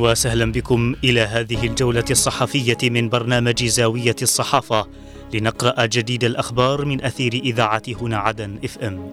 وسهلا بكم إلى هذه الجولة الصحفية من برنامج زاوية الصحافة لنقرأ جديد الأخبار من أثير إذاعة هنا عدن إف إم.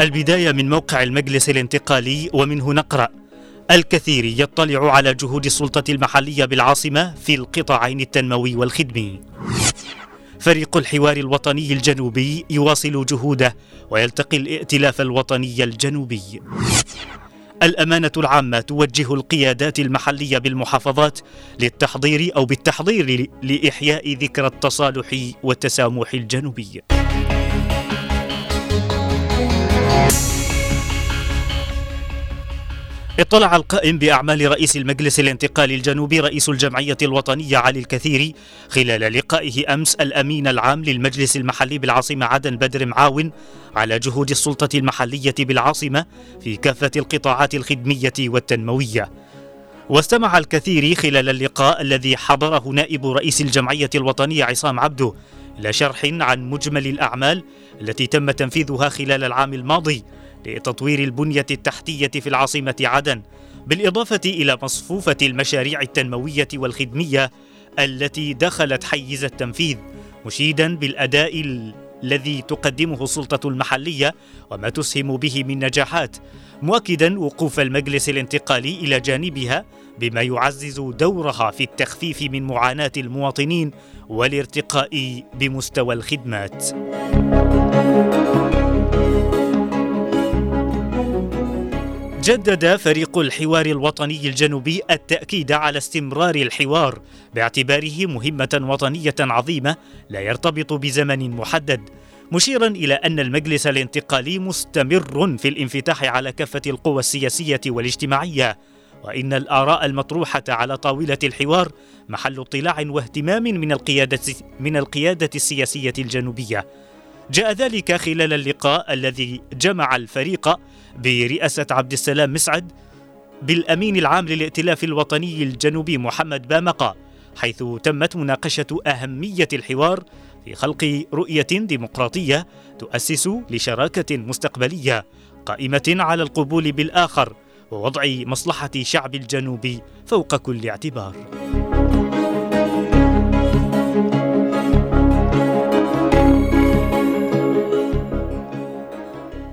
البداية من موقع المجلس الانتقالي ومنه نقرأ الكثير يطلع على جهود السلطة المحلية بالعاصمة في القطاعين التنموي والخدمي. فريق الحوار الوطني الجنوبي يواصل جهوده ويلتقي الائتلاف الوطني الجنوبي. الأمانة العامة توجه القيادات المحلية بالمحافظات للتحضير أو بالتحضير لإحياء ذكرى التصالح والتسامح الجنوبي. اطلع القائم بأعمال رئيس المجلس الانتقالي الجنوبي رئيس الجمعية الوطنية علي الكثيري خلال لقائه أمس الأمين العام للمجلس المحلي بالعاصمة عدن بدر معاون على جهود السلطة المحلية بالعاصمة في كافة القطاعات الخدمية والتنموية. واستمع الكثير خلال اللقاء الذي حضره نائب رئيس الجمعية الوطنية عصام عبده إلى شرح عن مجمل الأعمال التي تم تنفيذها خلال العام الماضي لتطوير البنية التحتية في العاصمة عدن بالإضافة إلى مصفوفة المشاريع التنموية والخدمية التي دخلت حيز التنفيذ مشيدا بالأداء الذي تقدمه السلطة المحلية وما تسهم به من نجاحات مؤكدا وقوف المجلس الانتقالي إلى جانبها بما يعزز دورها في التخفيف من معاناة المواطنين والارتقاء بمستوى الخدمات. جدد فريق الحوار الوطني الجنوبي التأكيد على استمرار الحوار باعتباره مهمة وطنية عظيمة لا يرتبط بزمن محدد مشيرا إلى أن المجلس الانتقالي مستمر في الانفتاح على كافة القوى السياسية والاجتماعية وإن الآراء المطروحة على طاولة الحوار محل اطلاع واهتمام من القيادة من القيادة السياسية الجنوبية. جاء ذلك خلال اللقاء الذي جمع الفريق برئاسة عبد السلام مسعد بالأمين العام للائتلاف الوطني الجنوبي محمد بامقة حيث تمت مناقشة أهمية الحوار في خلق رؤية ديمقراطية تؤسس لشراكة مستقبلية قائمة على القبول بالآخر ووضع مصلحة شعب الجنوب فوق كل اعتبار.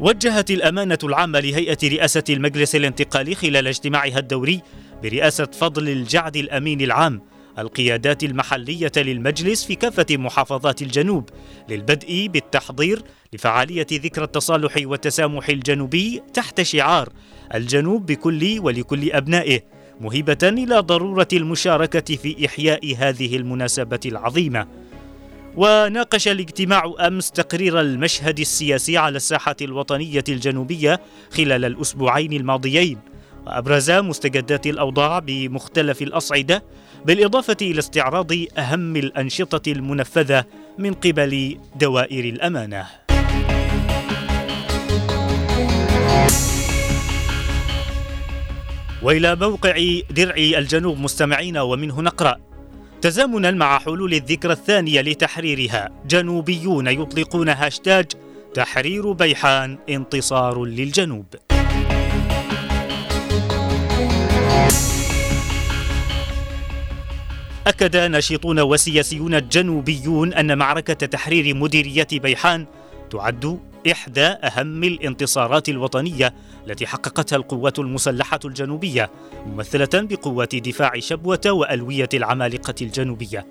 وجهت الأمانة العامة لهيئة رئاسة المجلس الانتقالي خلال اجتماعها الدوري برئاسة فضل الجعد الأمين العام القيادات المحلية للمجلس في كافة محافظات الجنوب للبدء بالتحضير لفعالية ذكرى التصالح والتسامح الجنوبي تحت شعار الجنوب بكل ولكل أبنائه مهبة إلى ضرورة المشاركة في إحياء هذه المناسبة العظيمة. وناقش الاجتماع أمس تقرير المشهد السياسي على الساحة الوطنية الجنوبية خلال الأسبوعين الماضيين. وأبرز مستجدات الأوضاع بمختلف الأصعدة بالإضافة إلى استعراض أهم الأنشطة المنفذة من قبل دوائر الأمانة. وإلى موقع درع الجنوب مستمعين ومنه نقرا تزامنا مع حلول الذكرى الثانية لتحريرها. جنوبيون يطلقون هاشتاج تحرير بيحان انتصار للجنوب. أكد ناشطون وسياسيون جنوبيون أن معركة تحرير مديرية بيحان تعد إحدى أهم الانتصارات الوطنية التي حققتها القوات المسلحة الجنوبية ممثلة بقوات دفاع شبوة وألوية العمالقة الجنوبية.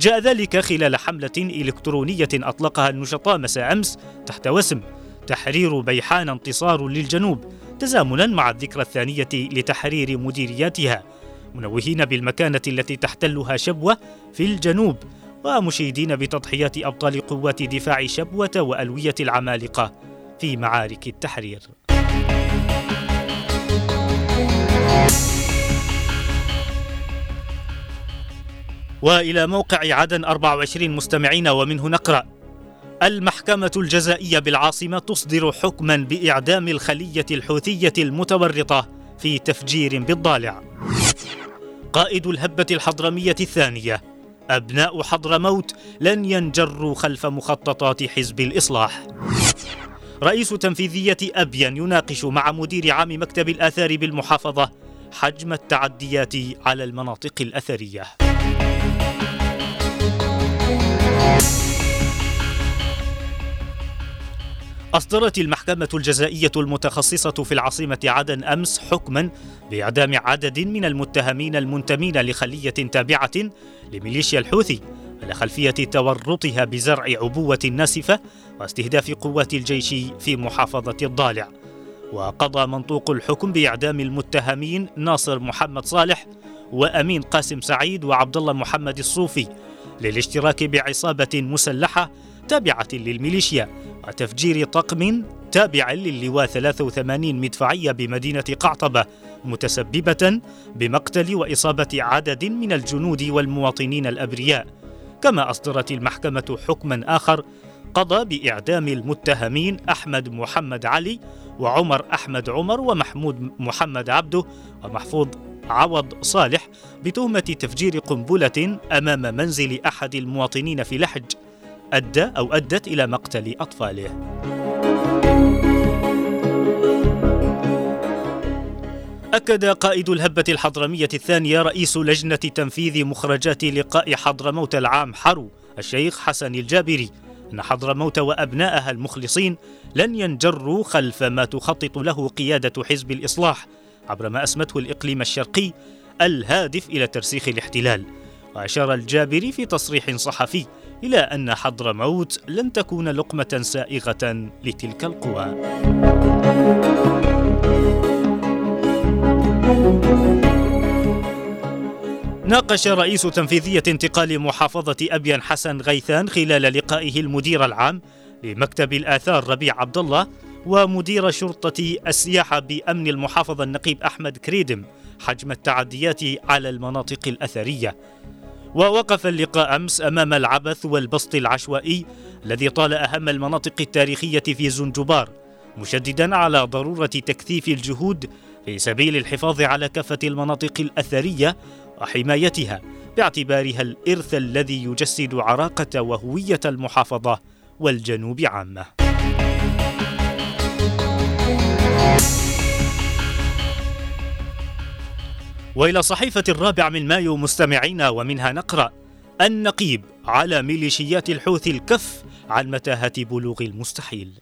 جاء ذلك خلال حملة إلكترونية أطلقها النشطاء مساء أمس تحت وسم. تحرير بيحان انتصار للجنوب تزامنا مع الذكرى الثانية لتحرير مديرياتها. منوهين بالمكانة التي تحتلها شبوة في الجنوب ومشيدين بتضحيات أبطال قوات دفاع شبوة وألوية العمالقة في معارك التحرير. وإلى موقع عدن 24 مستمعين ومنه نقرأ المحكمة الجزائية بالعاصمة تصدر حكما بإعدام الخلية الحوثية المتورطة في تفجير بالضالع. قائد الهبة الحضرمية الثانية أبناء حضرموت لن ينجروا خلف مخططات حزب الإصلاح رئيس تنفيذية أبين يناقش مع مدير عام مكتب الآثار بالمحافظة حجم التعديات على المناطق الأثرية. أصدرت المحكمة الجزائية المتخصصة في العاصمة عدن أمس حكما بإعدام عدد من المتهمين المنتمين لخلية تابعة لميليشيا الحوثي على خلفية تورطها بزرع عبوة ناسفة واستهداف قوات الجيش في محافظة الضالع. وقضى منطوق الحكم بإعدام المتهمين ناصر محمد صالح وأمين قاسم سعيد وعبد الله محمد الصوفي للاشتراك بعصابة مسلحة تابعة للميليشيا وتفجير طقم تابع للواء 83 مدفعية بمدينة قعطبة متسببة بمقتل وإصابة عدد من الجنود والمواطنين الأبرياء كما أصدرت المحكمة حكما آخر قضى بإعدام المتهمين أحمد محمد علي وعمر أحمد عمر ومحمود محمد عبده ومحفوظ عوض صالح بتهمة تفجير قنبلة أمام منزل أحد المواطنين في لحج أدى أو أدت إلى مقتل أطفاله. أكد قائد الهبة الحضرمية الثانية رئيس لجنة تنفيذ مخرجات لقاء حضرموت العام حرو الشيخ حسن الجابري أن حضرموت وأبنائها المخلصين لن ينجروا خلف ما تخطط له قيادة حزب الإصلاح عبر ما أسمته الإقليم الشرقي الهادف إلى ترسيخ الاحتلال وأشار الجابري في تصريح صحفي إلى أن حضرموت لن تكون لقمة سائغة لتلك القوى. ناقش رئيس تنفيذية انتقال محافظة أبين حسن غيثان خلال لقائه المدير العام لمكتب الآثار ربيع عبد الله ومدير شرطة السياحة بأمن المحافظة النقيب أحمد كريدم حجم التعديات على المناطق الأثرية. ووقف اللقاء أمس أمام العبث والبسط العشوائي الذي طال أهم المناطق التاريخية في زنجبار مشددا على ضرورة تكثيف الجهود في سبيل الحفاظ على كافة المناطق الأثرية وحمايتها باعتبارها الإرث الذي يجسد عراقة وهوية المحافظة والجنوب عامة. وإلى صحيفة الرابع من مايو مستمعينا ومنها نقرأ النقيب على ميليشيات الحوثي الكف عن متاهه بلوغ المستحيل.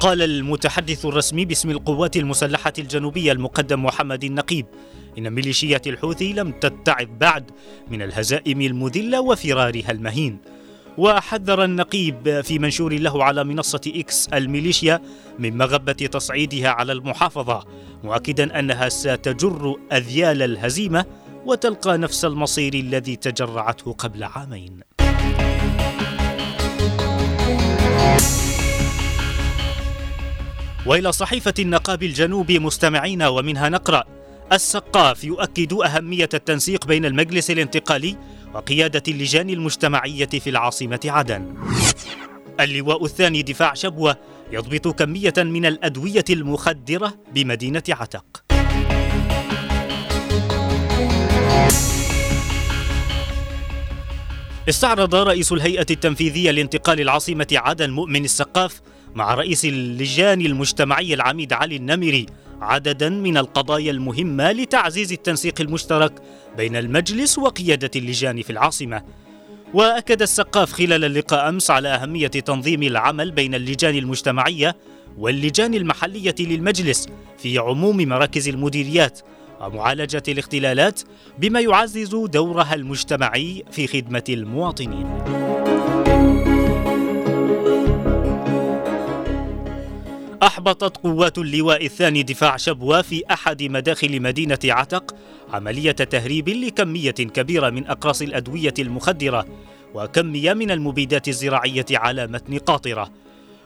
قال المتحدث الرسمي باسم القوات المسلحة الجنوبية المقدم محمد النقيب إن ميليشيات الحوثي لم تتعظ بعد من الهزائم المذلة وفرارها المهين. وحذر النقيب في منشور له على منصة إكس الميليشيا من مغبة تصعيدها على المحافظة مؤكدا أنها ستجر أذيال الهزيمة وتلقى نفس المصير الذي تجرعته قبل عامين. وإلى صحيفة النقاب الجنوبي مستمعين ومنها نقرأ السقاف يؤكد أهمية التنسيق بين المجلس الانتقالي وقيادة اللجان المجتمعية في العاصمة عدن. اللواء الثاني دفاع شبوة يضبط كمية من الأدوية المخدرة بمدينة عتق. استعرض رئيس الهيئة التنفيذية لانتقال العاصمة عدن مؤمن السقاف مع رئيس اللجان المجتمعي العميد علي النمري عددا من القضايا المهمة لتعزيز التنسيق المشترك بين المجلس وقيادة اللجان في العاصمة. وأكد السقاف خلال اللقاء أمس على أهمية تنظيم العمل بين اللجان المجتمعية واللجان المحلية للمجلس في عموم مراكز المديريات ومعالجة الاختلالات بما يعزز دورها المجتمعي في خدمة المواطنين. أحبطت قوات اللواء الثاني دفاع شبوة في أحد مداخل مدينة عتق عملية تهريب لكمية كبيرة من أقراص الأدوية المخدرة وكمية من المبيدات الزراعية على متن قاطرة.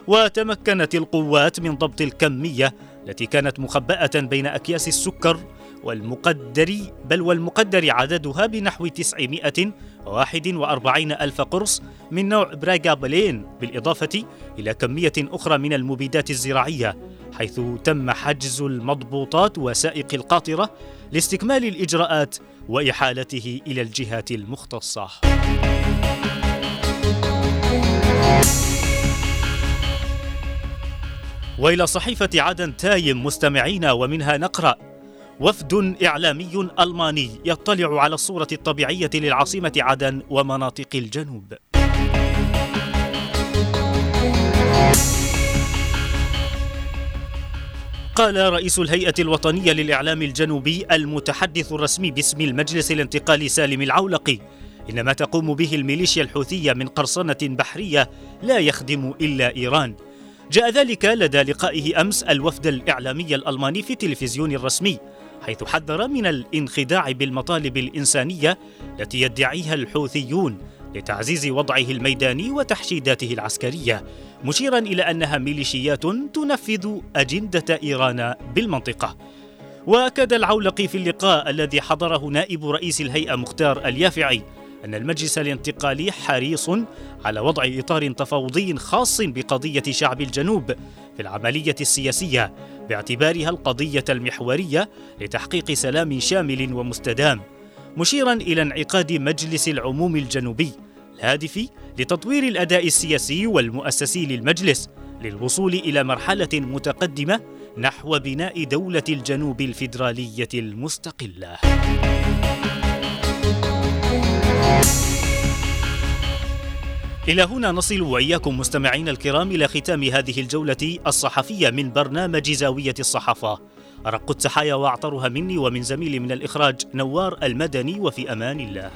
وتمكنت القوات من ضبط الكمية التي كانت مخبأة بين أكياس السكر والمقدر بل والمقدر عددها بنحو 941 ألف قرص من نوع براغا بلين بالإضافة إلى كمية أخرى من المبيدات الزراعية حيث تم حجز المضبوطات وسائق القاطرة لاستكمال الإجراءات وإحالته إلى الجهات المختصة. وإلى صحيفة عدن تايم مستمعينا ومنها نقرأ وفد إعلامي ألماني يطلع على الصورة الطبيعية للعاصمة عدن ومناطق الجنوب. قال رئيس الهيئة الوطنية للإعلام الجنوبي المتحدث الرسمي باسم المجلس الانتقالي سالم العولقي إن ما تقوم به الميليشيا الحوثية من قرصنة بحرية لا يخدم إلا إيران. جاء ذلك لدى لقائه أمس الوفد الإعلامي الألماني في التلفزيون الرسمي. حيث حذر من الانخداع بالمطالب الإنسانية التي يدعيها الحوثيون لتعزيز وضعه الميداني وتحشيداته العسكرية مشيرا إلى أنها ميليشيات تنفذ أجندة إيران بالمنطقة. وأكد العولقي في اللقاء الذي حضره نائب رئيس الهيئة مختار اليافعي أن المجلس الانتقالي حريص على وضع إطار تفاوضي خاص بقضية شعب الجنوب في العملية السياسية باعتبارها القضية المحورية لتحقيق سلام شامل ومستدام مشيرا إلى انعقاد مجلس العموم الجنوبي الهادف لتطوير الأداء السياسي والمؤسسي للمجلس للوصول إلى مرحلة متقدمة نحو بناء دولة الجنوب الفيدرالية المستقلة. إلى هنا نصل وإياكم مستمعين الكرام إلى ختام هذه الجولة الصحفية من برنامج زاوية الصحافة. أرق التحايا وأعطرها مني ومن زميلي من الإخراج نوار المدني وفي أمان الله.